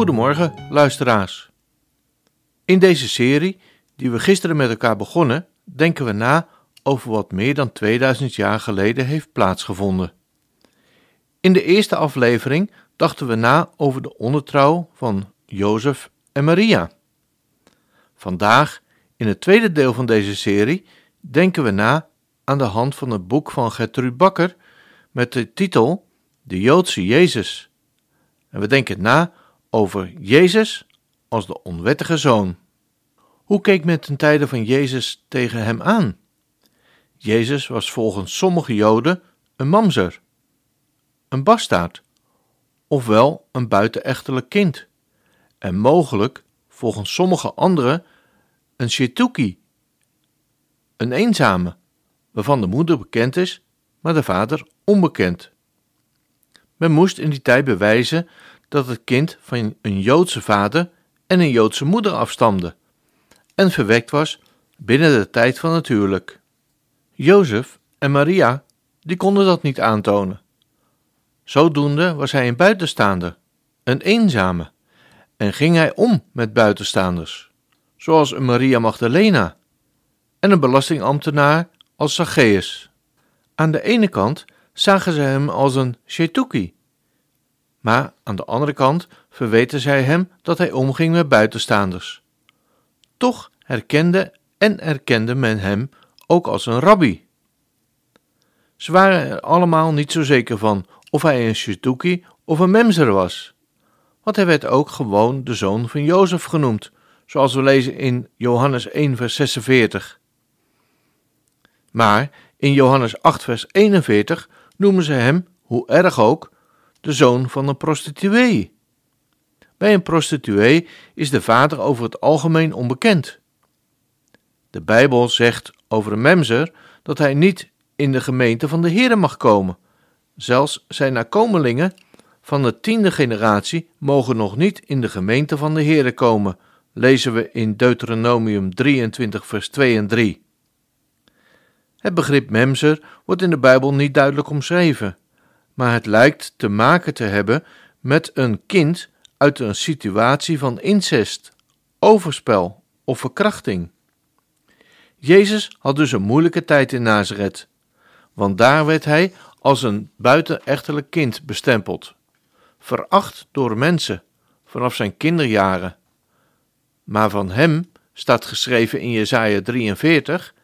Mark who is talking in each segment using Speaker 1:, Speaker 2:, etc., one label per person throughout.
Speaker 1: Goedemorgen, luisteraars. In deze serie, die we gisteren met elkaar begonnen, denken we na over wat meer dan 2000 jaar geleden heeft plaatsgevonden. In de eerste aflevering dachten we na over de ondertrouw van Jozef en Maria. Vandaag, in het tweede deel van deze serie, denken we na aan de hand van het boek van Gertrude Bakker met de titel De Joodse Jezus. En we denken na over Jezus als de onwettige zoon. Hoe keek men ten tijde van Jezus tegen hem aan? Jezus was volgens sommige Joden een mamzer, een bastaard, ofwel een buitenechtelijk kind, en mogelijk, volgens sommige anderen, een shituki, een eenzame, waarvan de moeder bekend is, maar de vader onbekend. Men moest in die tijd bewijzen dat het kind van een Joodse vader en een Joodse moeder afstamde en verwekt was binnen de tijd van het huwelijk. Jozef en Maria, die konden dat niet aantonen. Zodoende was hij een buitenstaander, een eenzame, en ging hij om met buitenstaanders, zoals een Maria Magdalena en een belastingambtenaar als Zacchaeus. Aan de ene kant zagen ze hem als een shetuki, maar aan de andere kant verweten zij hem dat hij omging met buitenstaanders. Toch herkende en erkende men hem ook als een rabbi. Ze waren er allemaal niet zo zeker van of hij een shetuki of een memzer was, want hij werd ook gewoon de zoon van Jozef genoemd, zoals we lezen in Johannes 1 vers 46. Maar in Johannes 8, vers 41 noemen ze hem, hoe erg ook, de zoon van een prostituee. Bij een prostituee is de vader over het algemeen onbekend. De Bijbel zegt over een memzer dat hij niet in de gemeente van de Heere mag komen. Zelfs zijn nakomelingen van de tiende generatie mogen nog niet in de gemeente van de Heere komen, lezen we in Deuteronomium 23, vers 2 en 3. Het begrip memzer wordt in de Bijbel niet duidelijk omschreven, maar het lijkt te maken te hebben met een kind uit een situatie van incest, overspel of verkrachting. Jezus had dus een moeilijke tijd in Nazareth, want daar werd hij als een buitenechtelijk kind bestempeld, veracht door mensen vanaf zijn kinderjaren. Maar van hem staat geschreven in Jesaja 43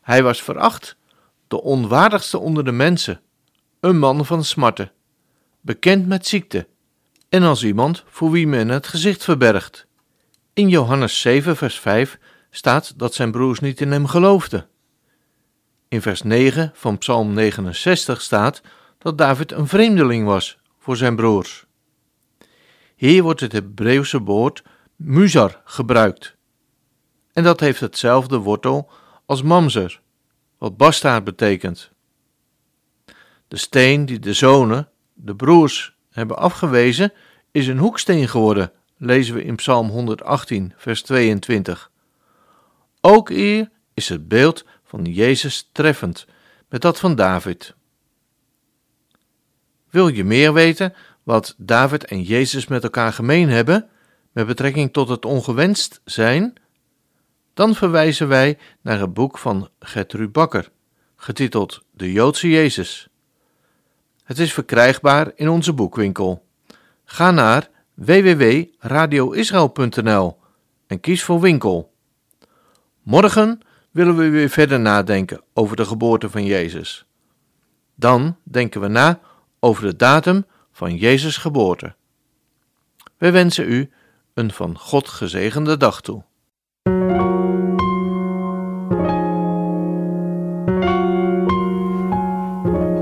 Speaker 1: hij was veracht, de onwaardigste onder de mensen, een man van smarten, bekend met ziekte, en als iemand voor wie men het gezicht verbergt. In Johannes 7, vers 5 staat dat zijn broers niet in hem geloofden. In vers 9 van Psalm 69 staat dat David een vreemdeling was voor zijn broers. Hier wordt het Hebreeuwse woord muzar gebruikt. En dat heeft hetzelfde wortel als mamzer, wat bastaard betekent. De steen die de zonen, de broers, hebben afgewezen, is een hoeksteen geworden, lezen we in Psalm 118, vers 22. Ook hier is het beeld van Jezus treffend met dat van David. Wil je meer weten wat David en Jezus met elkaar gemeen hebben met betrekking tot het ongewenst zijn? Dan verwijzen wij naar het boek van Gertrude Bakker, getiteld De Joodse Jezus. Het is verkrijgbaar in onze boekwinkel. Ga naar www.radioisrael.nl en kies voor winkel. Morgen willen we weer verder nadenken over de geboorte van Jezus. Dan denken we na over de datum van Jezus' geboorte. We wensen u een van God gezegende dag toe.